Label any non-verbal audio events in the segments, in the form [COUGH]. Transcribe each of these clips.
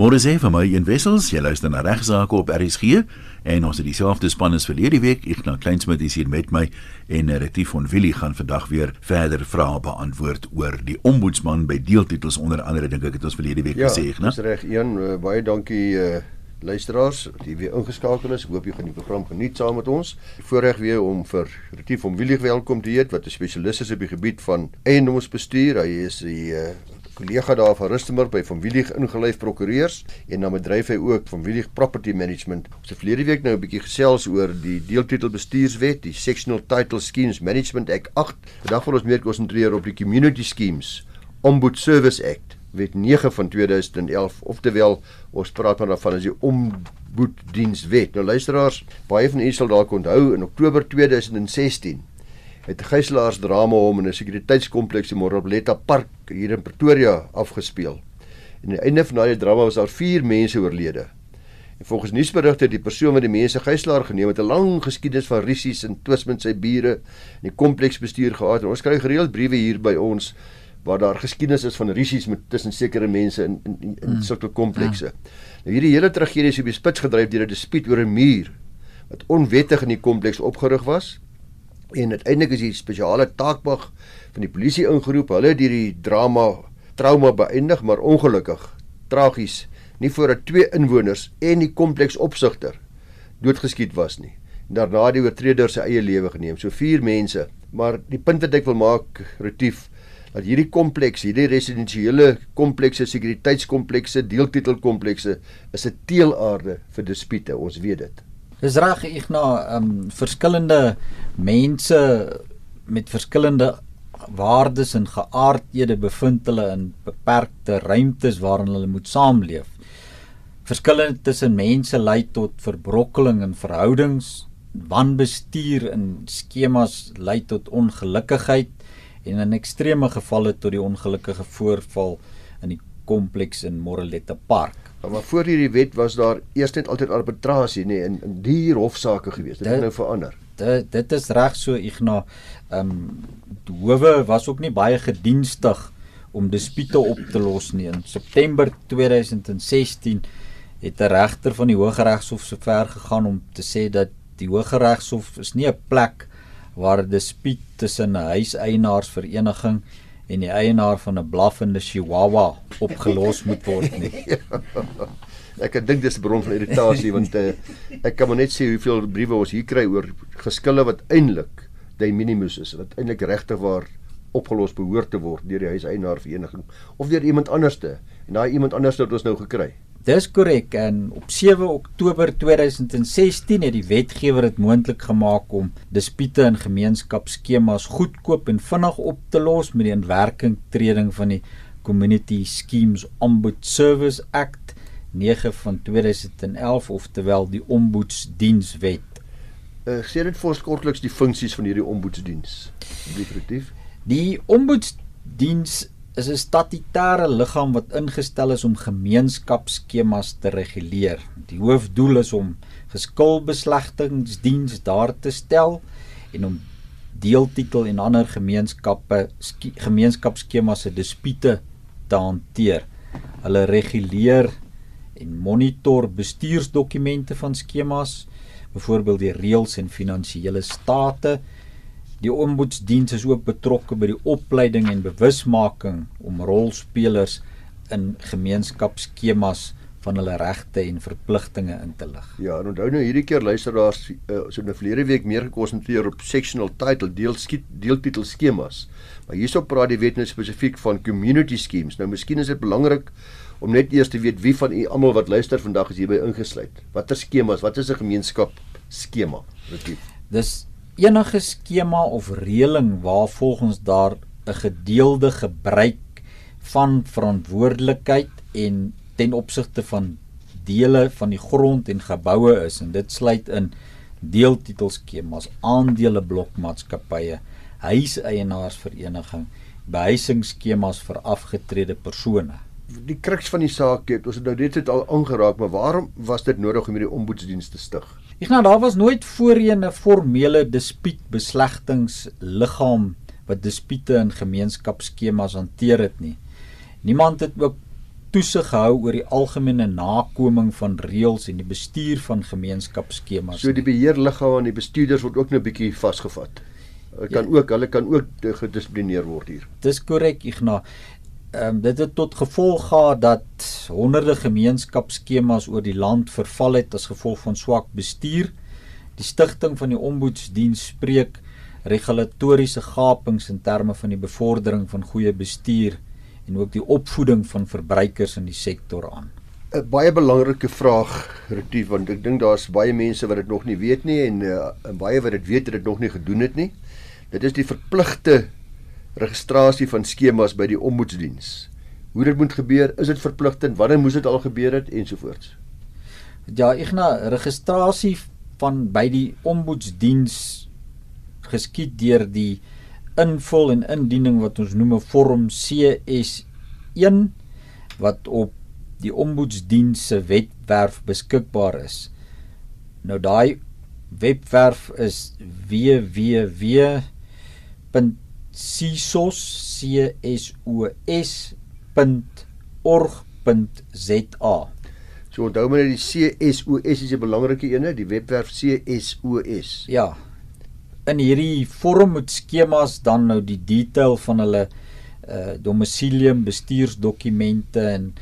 Môre sê vir my een wissels, jy luister na regsaake op RSG en ons het dieselfde span as verlede week. Ek nou Kleinsmid is hier met my en Retief van Willie gaan vandag weer verder vrae beantwoord oor die ombudsman by deeltitels onder andere dink ek het ons verlede week ja, gesê, né? Ja, dis reg. Een uh, baie dankie uh luisteraars wat weer ingeskakel is. Hoop jy gaan die program geniet saam met ons. Voorreg weer om vir Retief van Willie welkom te heet wat 'n spesialis is op die gebied van eiendomsbestuur. Hy is die uh kollega daar van Rustenburg by familie ingelyf prokureurs en dan bedryf hy ook familie property management. Ons het verlede week nou 'n bietjie gesels oor die deeltitel bestuurswet, die Sectional Title Schemes Management Act 8. Vandag wil ons meer konsentreer op die Community Schemes Ombud Service Act wet 9 van 2011 oftewel ons praat maar daarvan as die omboeddienswet. Nou luisteraars, baie van u sal dalk onthou in Oktober 2016 het 'n gijslaarsdrama hom in 'n sekuriteitskompleks in Morabeletta Park hier in Pretoria afgespeel. En aan die einde van daardie drama was daar 4 mense oorlede. En volgens nuusberigte het die persoon wat die mense gijslaar geneem het 'n lang geskiedenis van risies en twis met sy bure en die kompleksbestuur gehad. En ons kry gereeld briewe hier by ons waar daar geskiedenis is van risies met tussen sekere mense in in in, in hmm. sulke komplekse. Ja. Nou hierdie hele tragedie is op die spits gedryf deur 'n dispuut oor 'n muur wat onwettig in die kompleks opgerig was En uiteindelik is die spesiale taakmag van die polisie ingeroep. Hulle het hierdie drama trauma beëindig, maar ongelukkig, tragies, nie voordat twee inwoners en die kompleks opsigter doodgeskiet was nie. En daarna die oortreder sy eie lewe geneem. So vier mense. Maar die punt wat ek wil maak, retief, dat hierdie kompleks, hierdie residensiële komplekse, sekuriteitskomplekse, deeltitelkomplekse is 'n teelaarde vir dispute. Ons weet dit. Dis reg ek na ehm um, verskillende mense met verskillende waardes en geaardhede bevind hulle in beperkte ruimtes waarin hulle moet saamleef. Verskille tussen mense lei tot verbrokkeling in verhoudings, wanbestuur in skemas lei tot ongelukkigheid en in ekstreme gevalle tot die ongelukkige voorval in die kompleks in Moreletta Park. Maar voor hierdie wet was daar eers net altyd arbitrasie nê nee, in, in dier hofsaake gewees. Dit, het nou verander. Dit dit is reg so Igna. Ehm um, howe was ook nie baie gedienstig om dispute op te los nie. In September 2016 het 'n regter van die Hooggeregshof so ver gegaan om te sê dat die Hooggeregshof is nie 'n plek waar 'n dispuut tussen 'n huiseienaarsvereniging en die eienaar van 'n blaffende chihuahua opgelos moet word nie. [LAUGHS] ek dink dis 'n bron van irritasie want uh, ek kan maar net sê hoeveel briewe ons hier kry oor geskille wat eintlik de minimus is wat eintlik regtig waar opgelos behoort te word deur die huiseienaar vereniging of deur iemand anderste en daai iemand anders het ons nou gekry. Dis korrek en op 7 Oktober 2016 het die wetgewer dit moontlik gemaak om dispute in gemeenskapsskemas goedkoop en vinnig op te los met die inwerkingtreding van die Community Schemes Ombud Service Act 9 van 2011 oftewel die Ombudsdienswet. Uh, sê dit vir ons kortliks die funksies van hierdie ombudsdiens. Definitief. Die ombudsdiens is 'n statutêre liggaam wat ingestel is om gemeenskapsskemas te reguleer. Die hoofdoel is om geskilbeslegtingsdiens daar te stel en om deeltitel en ander gemeenskappe gemeenskapsskemas se dispute te hanteer. Hulle reguleer en monitor bestuursdokumente van skemas, byvoorbeeld die reëls en finansiële state Die ombudsdiens is ook betrokke by die opleiding en bewusmaking om rolspelers in gemeenskapsskemas van hulle regte en verpligtinge in te lig. Ja, en onthou nou hierdie keer luisteraars uh, so 'n verlede week meer gekonsentreer op sectional title deel skiet deeltitel skemas. Maar hierso praat die wet nou spesifiek van community schemes. Nou miskien is dit belangrik om net eers te weet wie van u almal wat luister vandag is hierby ingesluit. Watter skemas? Wat is 'n gemeenskap skema? Dis enige skema of reëling waar volgens daar 'n gedeelde gebruik van verantwoordelikheid en ten opsigte van dele van die grond en geboue is en dit sluit in deeltitelskemas, aandeleblokmaatskappye, huiseienaarsvereniging, behuisingsskemas vir afgetrede persone. Die kruks van die saak het ons het nou dit al aangeraak, maar waarom was dit nodig om hierdie ombudsdiens te stig? Ek nou daar was nooit voorheen 'n formele dispuutbeslegtingsliggaam wat dispute in gemeenskapsskemas hanteer het nie. Niemand het ook toesig hou oor die algemene nakoming van reëls en die bestuur van gemeenskapsskemas. So die beheerliggame en die bestuurders word ook nou 'n bietjie vasgevat. Hulle kan ja. ook hulle kan ook gedissiplineer word hier. Dis korrek Ignas. Ehm um, dit het tot gevolg gehad dat honderde gemeenskapsskemas oor die land verval het as gevolg van swak bestuur. Die stigting van die ombudsdiens spreek regulatoriese gapings in terme van die bevordering van goeie bestuur en ook die opvoeding van verbruikers in die sektor aan. 'n Baie belangrike vraag, Retief, want ek dink daar's baie mense wat dit nog nie weet nie en uh, baie wat dit weet het dit nog nie gedoen het nie. Dit is die verpligte registrasie van skemas by die ombudsdiens. Hoe dit moet gebeur, is dit verpligtend? Wanneer moes dit al gebeur het ensovoorts? Ja, ek na registrasie van by die ombudsdiens geskied deur die invul en indiening wat ons noem 'n vorm CS1 wat op die ombudsdiens se webwerf beskikbaar is. Nou daai webwerf is www csos.org.za. So onthou maar die CSOS is 'n belangrike een, die webwerf CSOS. Ja. In hierdie vorm moet skemas dan nou die detail van hulle uh domicilium bestuursdokumente en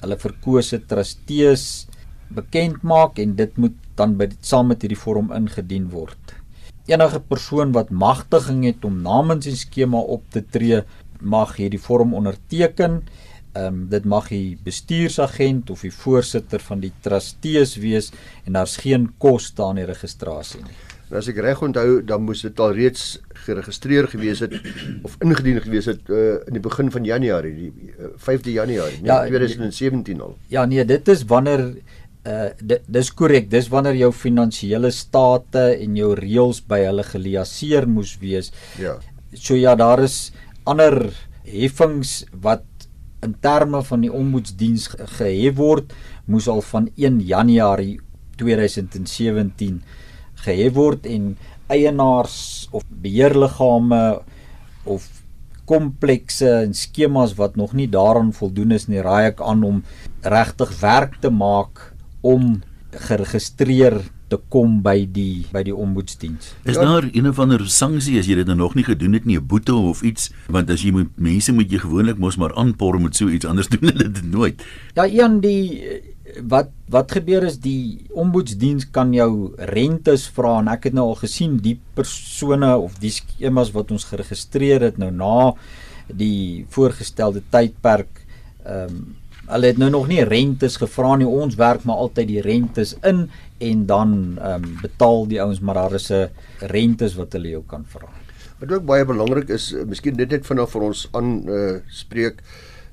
hulle verkose trustees bekend maak en dit moet dan by saam met hierdie vorm ingedien word enige persoon wat magtiging het om namens die skema op te tree, mag hierdie vorm onderteken. Ehm um, dit mag die bestuursagent of die voorsitter van die trustees wees en daar's geen koste aan die registrasie nie. En as ek reg onthou, dan moes dit al reeds geregistreer gewees het of ingedien gewees het uh, in die begin van Januarie, die uh, 5de Januarie, ja, 2017 al. Ja nee, dit is wanneer uh dis korrek dis wanneer jou finansiële state en jou reëls by hulle geliaseer moes wees. Ja. So ja, daar is ander heffings wat in terme van die ombudsdiens gehef word, moes al van 1 Januarie 2017 gehef word en eienaars of beheerliggame of komplekse en skemas wat nog nie daaraan voldoen is nie, raai ek aan om regtig werk te maak om geregistreer te kom by die by die ombudsdiens. Is daar een of ander sanksie as jy dit nou nog nie gedoen het nie, 'n boete of iets, want as jy moet mense moet jy gewoonlik mos maar aanpor met so iets anders [LAUGHS] doen hulle dit nooit. Ja, een die wat wat gebeur is die ombudsdiens kan jou rentes vra en ek het nou al gesien die persone of die skemas wat ons geregistreer het nou na die voorgestelde tydperk ehm um, Hulle het nou nog nie rentes gevra nie. Ons werk maar altyd die rentes in en dan ehm um, betaal die ouens maar daar is 'n rentes wat hulle jou kan vra. Wat ook baie belangrik is, eh, miskien dit net vanaf vir ons aan uh, spreek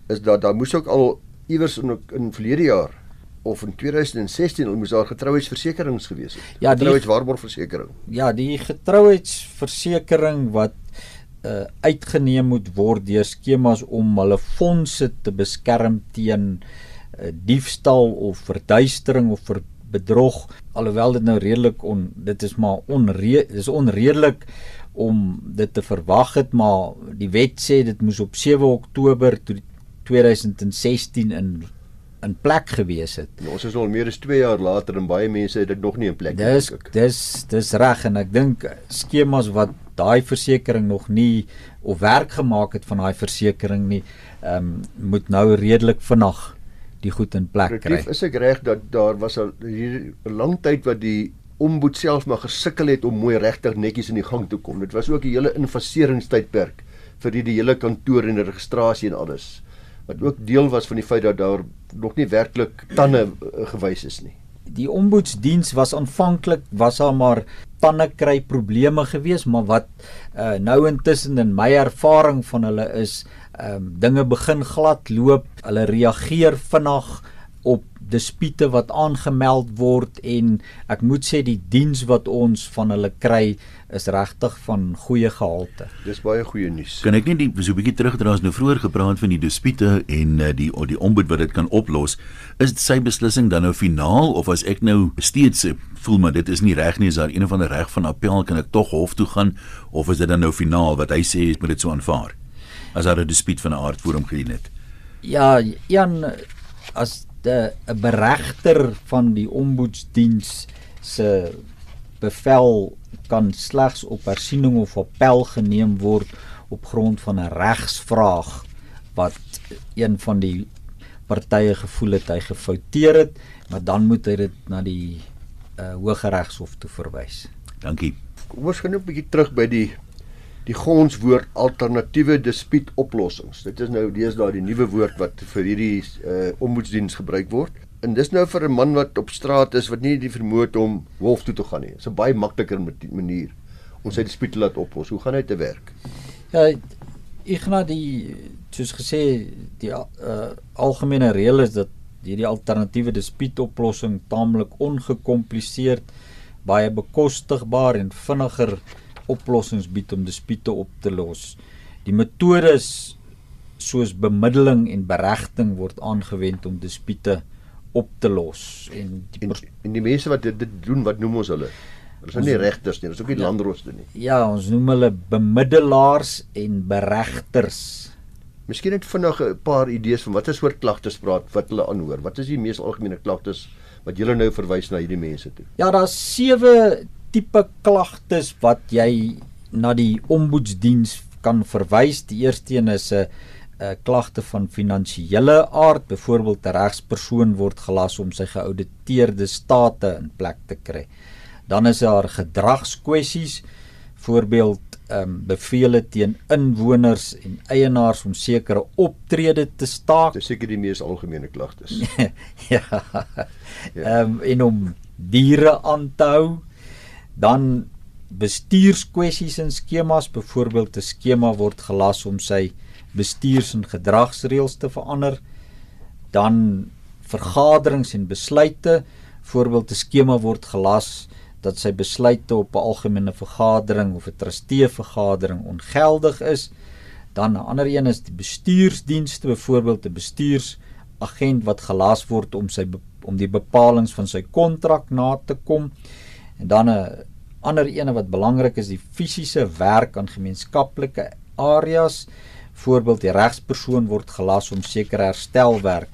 is dat daar moes ook al iewers in in verlede jaar of in 2016 al moes daar getrouheidsversekerings gewees het. Ja, getrouheidswaarborgversekering. Ja, die getrouheidsversekering wat uh, uitgeneem moet word deur skemas om hulle fondse te beskerm teen uh, diefstal of verduistering of ver bedrog alhoewel dit nou redelik on dit is maar onre dis onredelik om dit te verwag het maar die wet sê dit moes op 7 Oktober 2016 in in plek gewees het. Nou, ons is al meer as 2 jaar later en baie mense het dit nog nie in plek nie. Dis dis dis reg en ek dink skemas wat daai versekerings nog nie of werk gemaak het van daai versekerings nie, ehm um, moet nou redelik vinnig die goed in plek kry. Retief, is ek reg dat daar was 'n lang tyd wat die omboed self maar gesukkel het om mooi regtig netjies in die gang te kom. Dit was ook 'n hele invaseringstydperk vir die, die hele kantoor en registrasie en alles wat ook deel was van die feit dat daar nog nie werklik tande eh, gewys is nie. Die ombudsdiens was aanvanklik was al maar tande kry probleme gewees, maar wat uh, nou intussen in my ervaring van hulle is, ehm um, dinge begin glad loop. Hulle reageer vinnig op dispute wat aangemeld word en ek moet sê die diens wat ons van hulle kry is regtig van goeie gehalte. Dis baie goeie nuus. Kan ek net die so 'n bietjie terugdra as nou vroeër gepraat van die dispute en uh, die die ombud wat dit kan oplos, is sy beslissing dan nou finaal of as ek nou steeds voel maar dit is nie reg nie, is daar een of ander reg van appel kan ek tog hof toe gaan of is dit dan nou finaal wat hy sê moet dit so aanvaar? As daar 'n dispuut van 'n aard voor hom gedien het. Ja, Jan as 'n beregter van die ombudsdiens se bevel kan slegs op hersiening of appel geneem word op grond van 'n regsvraag wat een van die partye gevoel het hy gefouteer het, maar dan moet hy dit na die uh, Hooggeregshof toe verwys. Dankie. Kom ons gaan nou 'n bietjie terug by die die gonswoord alternatiewe dispuutoplossings. Dit is nou deesdae die nuwe woord wat vir hierdie uh, ombudsdiens gebruik word. En dis nou vir 'n man wat op straat is wat nie die vermoë het om hof toe te gaan nie. Dit is 'n baie makliker manier om sy dispuut laat oplos. Hoe gaan hy te werk? Ja, Ignas die soos gesê die uh, algemene reël is dat hierdie alternatiewe dispuutoplossing taamlik ongekompliseerd, baie bekostigbaar en vinniger oplossings bied om dispute op te los. Die metodes soos bemiddeling en beregting word aangewend om dispute op te los en die, en, en die mense wat dit, dit doen, wat noem ons hulle? Hulle is nie regters nie, hulle is ook nie ja, landrooste nie. Ja, ons noem hulle bemiddelaars en beregters. Miskien net vinnig 'n paar idees van watter soort klagtes praat wat hulle aanhoor. Wat is die mees algemene klagtes wat julle nou verwys na hierdie mense toe? Ja, daar's sewe tipe klagtes wat jy na die ombudsdiens kan verwys. Die eerste een is 'n klagte van finansiële aard, byvoorbeeld 'n regspersoon word gelas om sy geauditeerde state in plek te kry. Dan is daar gedragskwessies, voorbeeld ehm um, bevele teen inwoners en eienaars om sekere optrede te staak. Dis seker die mees algemene klagtes. [LAUGHS] ja. Ehm um, en om diere aan te hou. Dan bestuurskwessies en skemas, byvoorbeeld 'n skema word gelas om sy bestuurs- en gedragsreëls te verander. Dan vergaderings en besluite, voorbeeld 'n skema word gelas dat sy besluite op 'n algemene vergadering of 'n trustee vergadering ongeldig is. Dan 'n ander een is die bestuursdienste, byvoorbeeld 'n bestuursagent wat gelas word om sy om die bepalinge van sy kontrak na te kom. En dan 'n ander ene wat belangrik is, die fisiese werk aan gemeenskaplike areas. Voorbeeld die regspersoon word gelas om sekere herstelwerk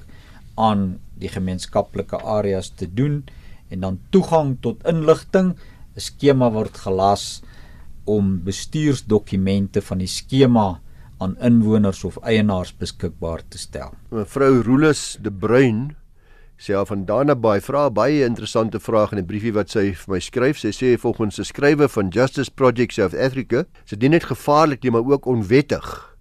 aan die gemeenskaplike areas te doen en dan toegang tot inligting. 'n Skema word gelas om bestuursdokumente van die skema aan inwoners of eienaars beskikbaar te stel. Mevrou Roolus de Bruin sê al van Dana Bay vra baie interessante vrae in 'n briefie wat sy vir my skryf. Sy sê volgens 'n skrywer van Justice Project South Africa, dit nie net gevaarlik nie, maar ook onwettig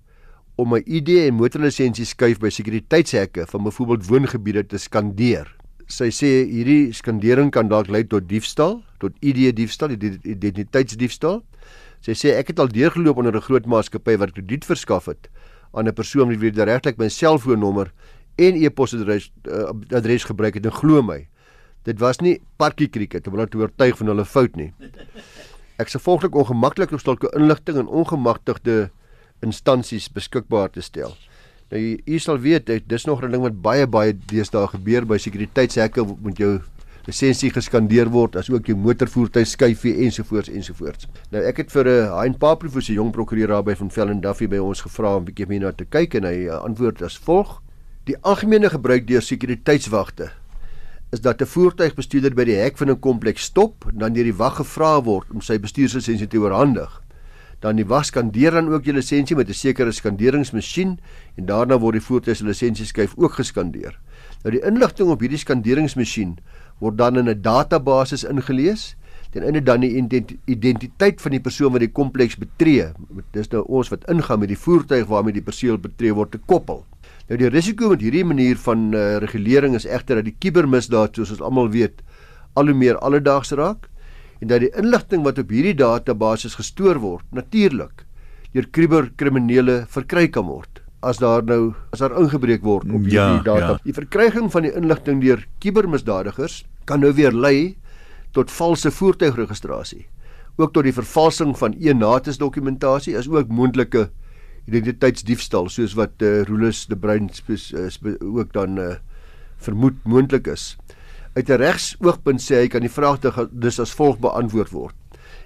om 'n ID en motorlisensie skuif by sekuriteitshekke van byvoorbeeld woongebiede te skandeer sy sê hierdie skandering kan dalk lei tot diefstal, tot ID diefstal, identiteitsdiefstal. Sy sê ek het al deurgeloop onder 'n groot maatskappy wat krediet verskaf het aan 'n persoon wie regtig my selfoonnommer en e-posadres uh, adres gebruik het en glo my. Dit was nie parkie krieket om hulle te oortuig van hulle fout nie. Ek se volklik ongemaklik om sulke inligting aan ongemagtigde instansies beskikbaar te stel. Nou jy, jy sal weet dis nog 'n ding wat baie baie deesdae gebeur by sekuriteitshekke moet jou lisensie geskandeer word as ook jou motorvoertuig skuifie ensovoorts ensovoorts. Nou ek het vir 'n uh, Hein Paprofo se jong prokureur daar by van Velden Duffy by ons gevra om 'n bietjie meer na te kyk en hy uh, antwoord as volg: Die algemene gebruik deur sekuriteitswagte is dat 'n voertuigbestuurder by die hek van 'n kompleks stop dan deur die wag gevra word om sy bestuurslisensie te oorhandig dan die wag skandeer dan ook jou lisensie met 'n sekere skanderingsmasjien en daarna word die voertuig se lisensieskyf ook geskandeer. Nou die inligting op hierdie skanderingsmasjien word dan in 'n database ingelees ten einde dan die identiteit van die persoon wat die kompleks betree. Dis nou ons wat ingaan met die voertuig waarmee die perseel betree word te koppel. Nou die risiko met hierdie manier van uh, regulering is egter dat die kubermisdaad soos ons almal weet al hoe meer alledaags raak en dat die inligting wat op hierdie database gestoor word natuurlik deur kriminele verkry kan word as daar nou as daar ingebreek word op hierdie ja, data. Ja. Die verkryging van die inligting deur kubermisdadigers kan nou weer lei tot valse voertuigregistrasie. Ook tot die vervalsing van e-natis dokumentasie is ook moontlike identiteitsdiefstal soos wat uh, Roelus de Bruin uh, ook dan uh, vermoed moontlik is. Uit 'n regsoogpunt sê hy kan die vraag dus as volg beantwoord word.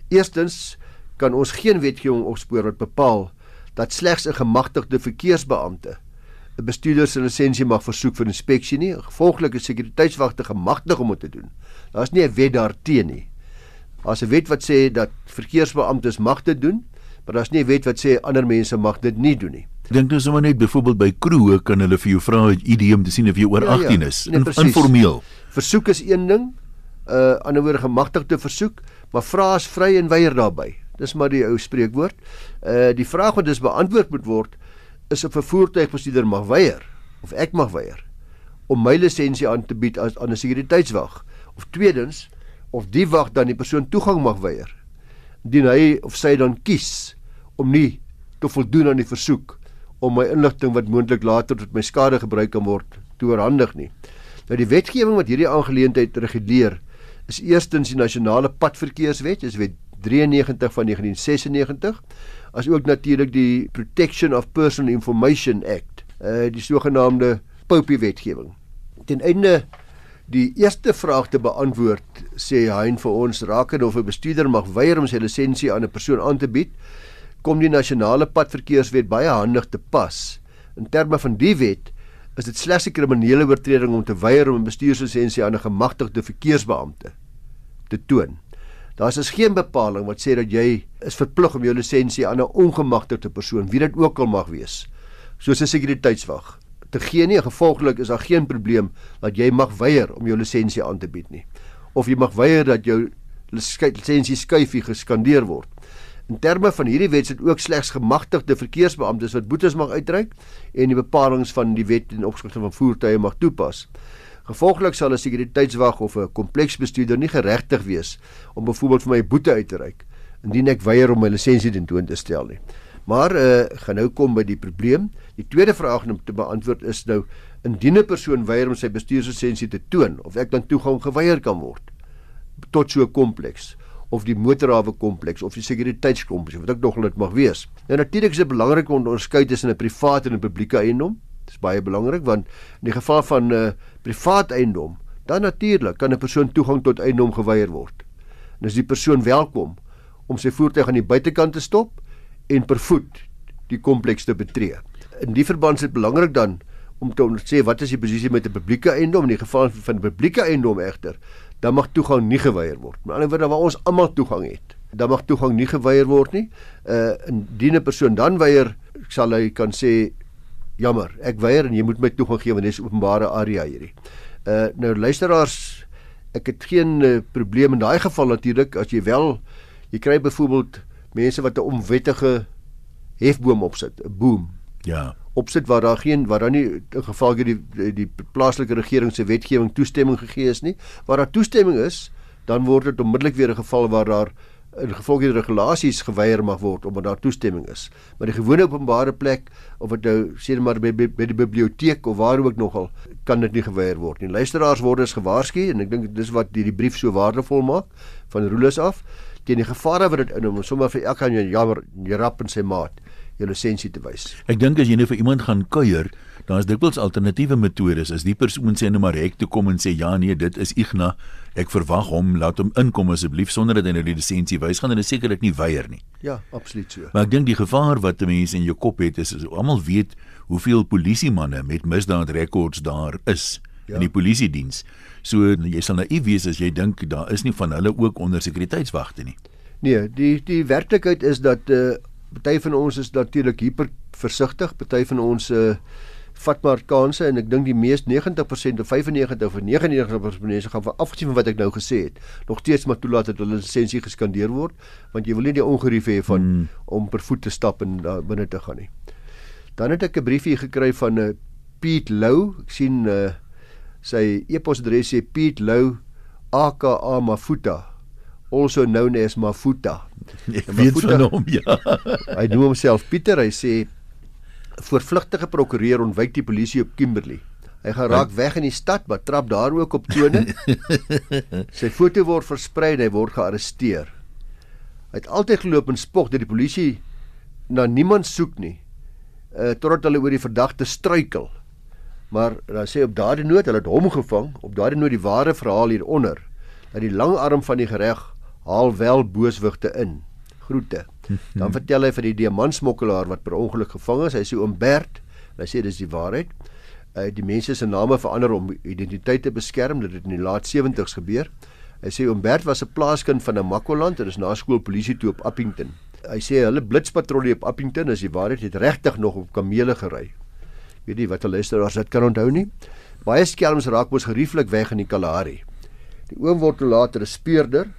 Eerstens kan ons geen wetgewing opspoor wat bepaal dat slegs 'n gemagtigde verkeersbeampte 'n bestuurder se lisensie mag versoek vir inspeksie nie. Gevolglik is sekuriteitswagte gemagtig om dit te doen. Daar's nie 'n wet daarteen nie. Daar's 'n wet wat sê dat verkeersbeamptes mag dit doen, maar daar's nie 'n wet wat sê ander mense mag dit nie doen nie. Dink nou sommer net byvoorbeeld by kroe kan hulle vir jou vra ID om te sien of jy oor Ja, ja. 18 is. Nee, In-. Informeel. Versoek is een ding, uh ander woorde gemagtig te versoek, maar vra is vry en weier daarbey. Dis maar die ou spreekwoord. Uh die vraag wat dus beantwoord moet word is of 'n voertuigbestuurder mag weier of ek mag weier om my lisensie aan te bied as aan 'n sekuriteitswag of tweedens of die wag dan die persoon toegang mag weier indien hy of sy dan kies om nie te voldoen aan die versoek om my inligting wat moontlik later tot my skade gebruik kan word te oorhandig nie. Nou die wetgewing wat hierdie aangeleentheid reguleer is eerstens die nasionale padverkeerswet, dis wet 93 van 1996, as ook natuurlik die Protection of Personal Information Act, uh die sogenaamde POPI wetgewing. Ten einde die eerste vraag te beantwoord, sê Hein vir ons rakende of 'n bestuurder mag weier om sy lisensie aan 'n persoon aan te bied, kom die nasionale padverkeerswet baie handig te pas. In terme van die wet is dit slegs 'n kriminele oortreding om te weier om 'n bestuurslisensie aan 'n gemagtigde verkeersbeampte te toon. Daar's is geen bepaling wat sê dat jy is verplig om jou lisensie aan 'n ongemagtigde persoon, wie dit ook al mag wees, soos 'n sekuriteitswag, te gee nie. Gevolglik is daar geen probleem dat jy mag weier om jou lisensie aan te bied nie. Of jy mag weier dat jou lisensie skuifie geskandeer word. In terme van hierdie wet sit ook slegs gemagtigde verkeersbeamptes wat boetes mag uitreik en die bepalinge van die wet in opsigte van voertuie mag toepas. Gevolglik sal 'n sekuriteitswag of 'n kompleksbestuurder nie geregtig wees om byvoorbeeld vir my 'n boete uit te reik indien ek weier om my lisensie ten toon te stel nie. Maar uh gaan nou kom by die probleem. Die tweede vraag om te beantwoord is nou indien 'n persoon weier om sy bestuurslisensie te toon of ek dan toegang geweier kan word tot so 'n kompleks of die motorhawe kompleks of die sekuriteitskompleks wat ook nog dit mag wees. Nou natuurlik is dit belangrik om te onderskei tussen 'n privaat en 'n publieke eiendom. Dis baie belangrik want in die geval van 'n uh, privaat eiendom, dan natuurlik kan 'n persoon toegang tot eiendom geweier word. En is die persoon welkom om sy voertuig aan die buitekant te stop en per voet die kompleks te betree. In die verband is dit belangrik dan om te sê wat is die posisie met 'n publieke eiendom in die geval van 'n publieke eiendom egter dan mag toegang nie geweier word. Met ander woorde waar ons almal toegang het, dan mag toegang nie geweier word nie. Uh indien 'n persoon dan weier, sal hy kan sê jammer, ek weier en jy moet my toegang gee want dis openbare area hierdie. Uh nou luisteraars, ek het geen uh, probleem in daai geval natuurlik as jy wel jy kry byvoorbeeld mense wat 'n onwettige hefboom opsit, 'n boom Ja. opsit waar daar geen waar daar nie in geval die die, die plaaslike regering se wetgewing toestemming gegee is nie. Waar daar toestemming is, dan word dit onmiddellik weer 'n geval waar daar in gevolg die regulasies geweier mag word omdat daar toestemming is. Maar die gewone openbare plek of dit nou sê maar by, by, by die biblioteek of waar ook nogal kan dit nie geweier word nie. Luisteraars word dus gewaarsku en ek dink dis wat die, die brief so waardevol maak van Roelus af teen die gevare wat dit inhou om sommer vir elkeen jammer jy rap in sy maat jou lisensie te wys. Ek dink as jy nou vir iemand gaan kuier, dan is dikwels alternatiewe metodes. As die persoon sê nou maar hek toe kom en sê ja nee, dit is Ignas, ek verwag hom, laat hom inkom asseblief sonder dat hy nou die lisensie wys, gaan hulle sekerlik nie weier nie. Ja, absoluut so. Maar ek dink die gevaar wat 'n mens in jou kop het is, is almal weet hoeveel polisiemanne met misdaadrekords daar is ja. in die polisiediens. So jy sal naïef wees as jy dink daar is nie van hulle ook onder sekuriteitswagte nie. Nee, die die werklikheid is dat uh party van ons is natuurlik hiper versigtig, party van ons uh vat maar kansse en ek dink die mees 90% of 95 of 99% mense gaan van afgesien van wat ek nou gesê het, nog steeds maar toelaat dat hulle lisensie geskandeer word, want jy wil nie die ongerief hê van hmm. om per voet te stap en daar binne te gaan nie. Dan het ek 'n briefie gekry van 'n uh, Piet Lou. Ek sien uh sy e-posadres sê Piet Lou aka Mafuta also known as Mafuta. [LAUGHS] Ek weet van hom ja. [LAUGHS] Hy noem homself Pieter. Hy sê voorvlugtige prokureur ontwyk die polisie op Kimberley. Hy gaan raak weg in die stad, maar trap daar ook op tone. [LAUGHS] Sy foto word versprei en hy word gearresteer. Hy het altyd geloop en spog dat die polisie na niemand soek nie. Uh totdat hulle oor die verdagte struikel. Maar dan sê op daardie noot, hulle het hom gevang, op daardie noot die ware verhaal hieronder, dat die lang arm van die gereg haal wel booswigte in. Groete. Dan [LAUGHS] vertel hy van die diamantsmokkelaar wat per ongeluk gevang is. Hy sê oom Bert Hy sê dis die waarheid. Uh, die mense se name verander om identiteit te beskerm, dit het in die laat 70's gebeur. Hy sê Umbert was 'n plaaskind van Namakoland en is na skool polisie toe op Appington. Hy sê hulle blitspatrollie op Appington is die waarheid het regtig nog op kamele gery. Weet jy wat hulle luisteraars dit kan onthou nie? Baie skelms raak mos gerieflik weg in die Kalahari. Die oom word later 'n speurder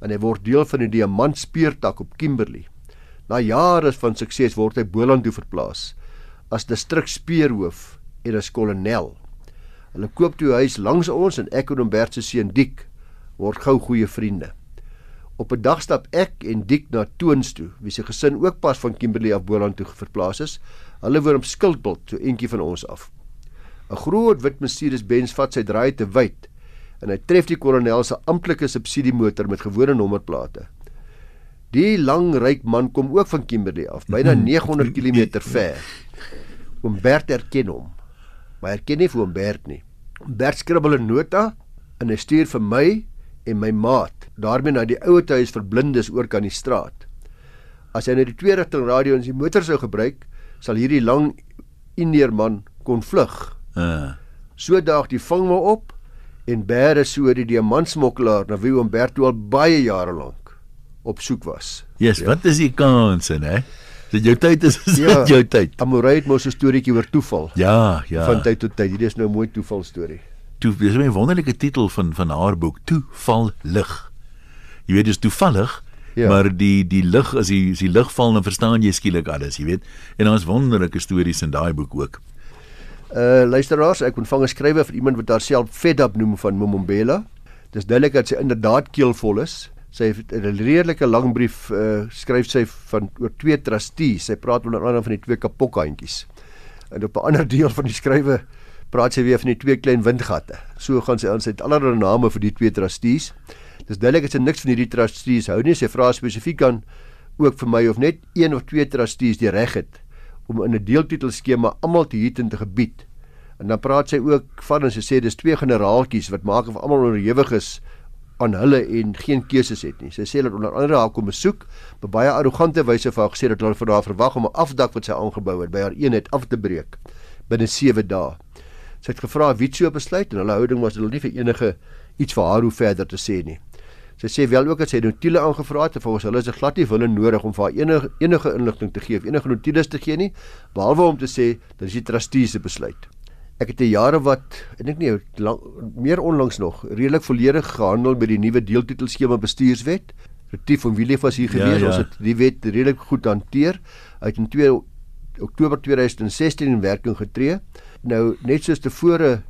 en hy word deel van die diamant speurtak op Kimberley. Na jare van sukses word hy Boland toe verplaas as distrik speurhoof en as kolonel. Hulle koop toe huis langs ons en ek en Umbert se seun Dik word gou goeie vriende. Op 'n dag stap ek en Dik na Toons toe, wie se gesin ook pas van Kimberley af Boland toe verplaas is. Hulle woon op Skildbult, so eentjie van ons af. 'n Groot wit Mercedes Benz vat sy draai te wyd en hy tref die kolonel se amptelike subsidiemotor met gewone nommerplate. Die lang ryk man kom ook van Kimberley af, byna 900 km ver. Oom Bert erken hom. Maar erken nie vir oom Bert nie. Bert skribbel 'n nota en hy stuur vir my en my maat daarmee na die ouete huis vir blindes oor kan die straat. As hy net die twee rigting radio en sy motor sou gebruik, sal hierdie lang Indeerman kon vlug. Uh. So daag die vang my op en bære so die diamantsmokkelaar na wie Umberto al baie jare lank op soek was. Yes, ja. wat is die kanse, hè? Dit jou tyd is, is Ja. jou tyd. Amorey het mos 'n storieetjie oor toeval. Ja, ja. Van tyd tot tyd. Hierdie is nou 'n mooi toeval storie. toe dis 'n wonderlike titel van van haar boek Toeval lig. Jy weet dis toevallig, ja. Ja. maar die die lig as die as die lig val dan verstaan jy skielik alles, jy weet. En daar's wonderlike stories in daai boek ook. Uh luisteraars, ek ontvang 'n skrywe van iemand wat haarself Fedab noem van Momombela. Dis duidelik dat sy inderdaad keelvol is. Sy het 'n redelike lang brief uh skryf sy van oor twee trustees. Sy praat onder andere van die twee kapokhandjies. En op 'n ander deel van die skrywe praat sy weer van die twee klein windgatte. So gaan sy aan sy allerlei name vir die twee trustees. Dis duidelik dat sy niks van hierdie trustees hou nie. Sy vra spesifiek aan ook vir my of net een of twee trustees die reg het om in 'n deeltitelskema almal te hiet en te gebied. En dan praat sy ook van en sy sê dis twee generaaltjies wat maak of almal onderhewig is aan hulle en geen keuses het nie. Sy sê dat onder andere haar kom besoek, op baie arrogante wyse vir haar gesê dat hulle van haar verwag om 'n afdak wat sy aangebou het by haar eenheid af te breek binne 7 dae. Sy het gevra wie so besluit en hulle houding was hulle nie vir enige iets vir haar hoe verder te sê nie. Sy sê wel ook dat sy notules aangevra het en volgens hulle is dit glad nie hulle nodig om vir haar enige enige inligting te gee of enige notules te gee nie, behalwe om te sê dat is die trustees se besluit. Ek het 'n jare wat ek dink nie lang, meer onlangs nog redelik volledig gehandel met die nuwe deeltitelskema bestuurswet. Retief van Willie was hier Ja, gewees. ja. Ons het die wet redelik goed hanteer. Uit in 2 Oktober 2016 in werking getree. Nou net soos tevore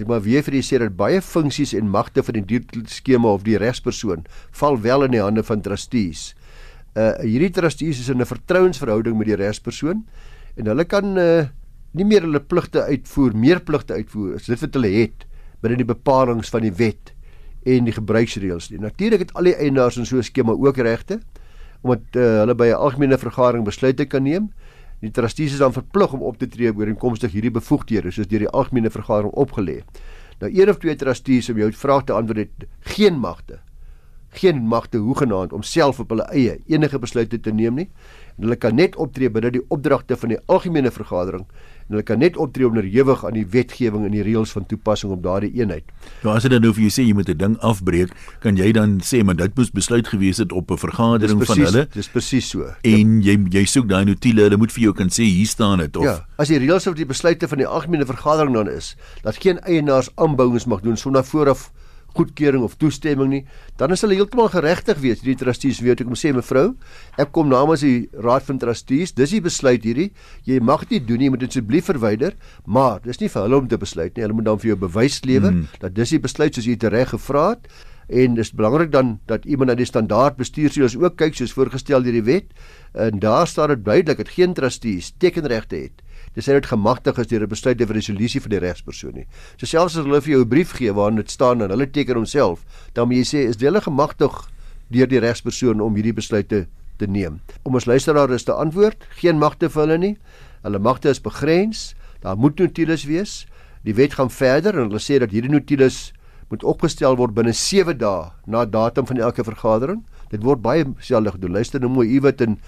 ek maar weer vir u sê dat baie funksies en magte van die deeltitelskema of die regspersoon val wel in die hande van trustees. Uh hierdie trustees is in 'n vertrouensverhouding met die regspersoon en hulle kan uh nie meer hulle pligte uitvoer, meer pligte uitvoer as dit wat hulle het binne die bepalinge van die wet en die gebruiksreëls nie. Natuurlik het al die eienaars in so 'n skema ook regte omdat uh, hulle by 'n algemene vergadering besluite kan neem. Die trustees is dan verplig om op te tree ooreenkomstig hierdie bevoegdhede soos deur die algemene vergadering opgelê. Nou een of twee trustees om jou vraag te antwoord het geen magte geen magte hoegenaamd om self op hulle eie enige besluite te neem nie. En hulle kan net optree binne die opdragte van die algemene vergadering en hulle kan net optree onderhewig aan die wetgewing en die reëls van toepassing op daardie eenheid. Nou as dit dan nou vir jou sê jy moet 'n ding afbreek, kan jy dan sê maar dit moes besluit gewees het op 'n vergadering van hulle dis presies so. en jy jy soek daai notule, hulle moet vir jou kan sê hier staan dit of Ja, as die reëls of die besluite van die algemene vergadering dan is dat geen eienaars aanbouings mag doen sonder vooraf goedkeuring of toestemming nie, dan is hulle heeltemal geregtig wees. Die trustees weet ek moet sê mevrou, ek kom namens die raad van trustees, dis die besluit hierdie. Jy mag dit doen nie, jy moet dit asseblief verwyder, maar dis nie vir hulle om te besluit nie. Hulle moet dan vir jou bewys lewer mm. dat dis die besluit soos jy dit reg gevra het. En dis belangrik dan dat iemand na die standaard bestuursreëls ook kyk soos voorgestel deur die wet. En daar staan dit duidelik dat geen trustees tekenregte het dis dit gemagtig is deur 'n besluit of resolusie van die regspersoon nie. So selfs as hulle vir jou 'n brief gee waarin dit staan en hulle teken homself, dan moet jy sê is hulle gemagtig deur die regspersoon om hierdie besluite te neem. Om ons luisteraar is te antwoord, geen magte vir hulle nie. Hulle magte is begrens. Daar moet notules wees. Die wet gaan verder en hulle sê dat hierdie notules moet opgestel word binne 7 dae na datum van elke vergadering. Dit word baie selde gedoen. Luister nou mooi, u wat in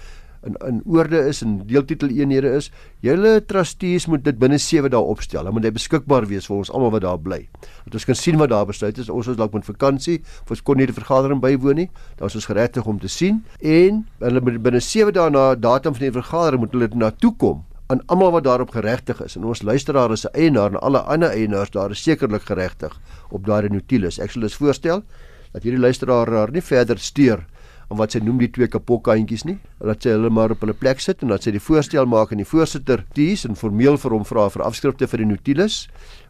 in in oorde is en deeltitel eenhede is. Julle trustees moet dit binne 7 dae opstel. Dan moet hy beskikbaar wees vir ons almal wat daar bly. Dat ons kan sien wat daar besluit is. Ons is dalk met vakansie, of ons kon nie die vergadering bywoon nie. Dan is ons geregtig om te sien en hulle moet binne 7 dae na datum van die vergadering moet hulle na toe kom aan almal wat daarop geregtig is en ons luisteraar is 'n eienaar en alle ander eienaars daar is sekerlik geregtig op daardie notules. Ek sal dus voorstel dat hierdie luisteraar daar nie verder steur aan wat sy noem die twee kapokkantjies nie. Dat sy hulle maar op hulle plek sit en dat sy die voorstel maak aan die voorsitter tees en formeel vir hom vra vir afskrifte vir die notules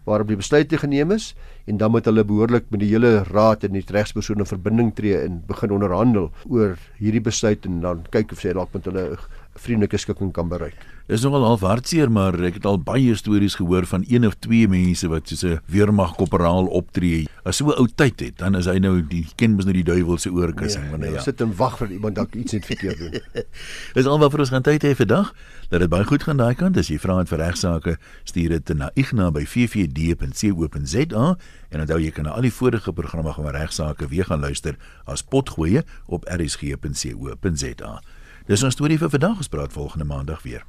waarop die besluite geneem is en dan moet hulle behoorlik met die hele raad en die regspersone in verbinding tree en begin onderhandel oor hierdie besluit en dan kyk of sy dalk met hulle vriendelike skikking kan bereik. Dis nogal al hartseer, maar ek het al baie stories gehoor van een of twee mense wat soos 'n weermagkorporaal optree. As so 'n ou tyd het, dan is hy nou die ken mos nou die duiwel se oorkussing nee, wanneer nee, ja. sit en wag vir iemand dalk iets net verkeerd doen. [LAUGHS] Dis alwaar vir ons gaan tyd hê vandag. Dat dit baie goed gaan daai kant. As jy vra het vir regsaake, stuur dit na igna by ffd.co.za en onthou jy kan na al die vorige programme van regsaake weer gaan luister as potgoeie op rsg.co.za. Dis ons storie vir vandag. Ons praat volgende maandag weer.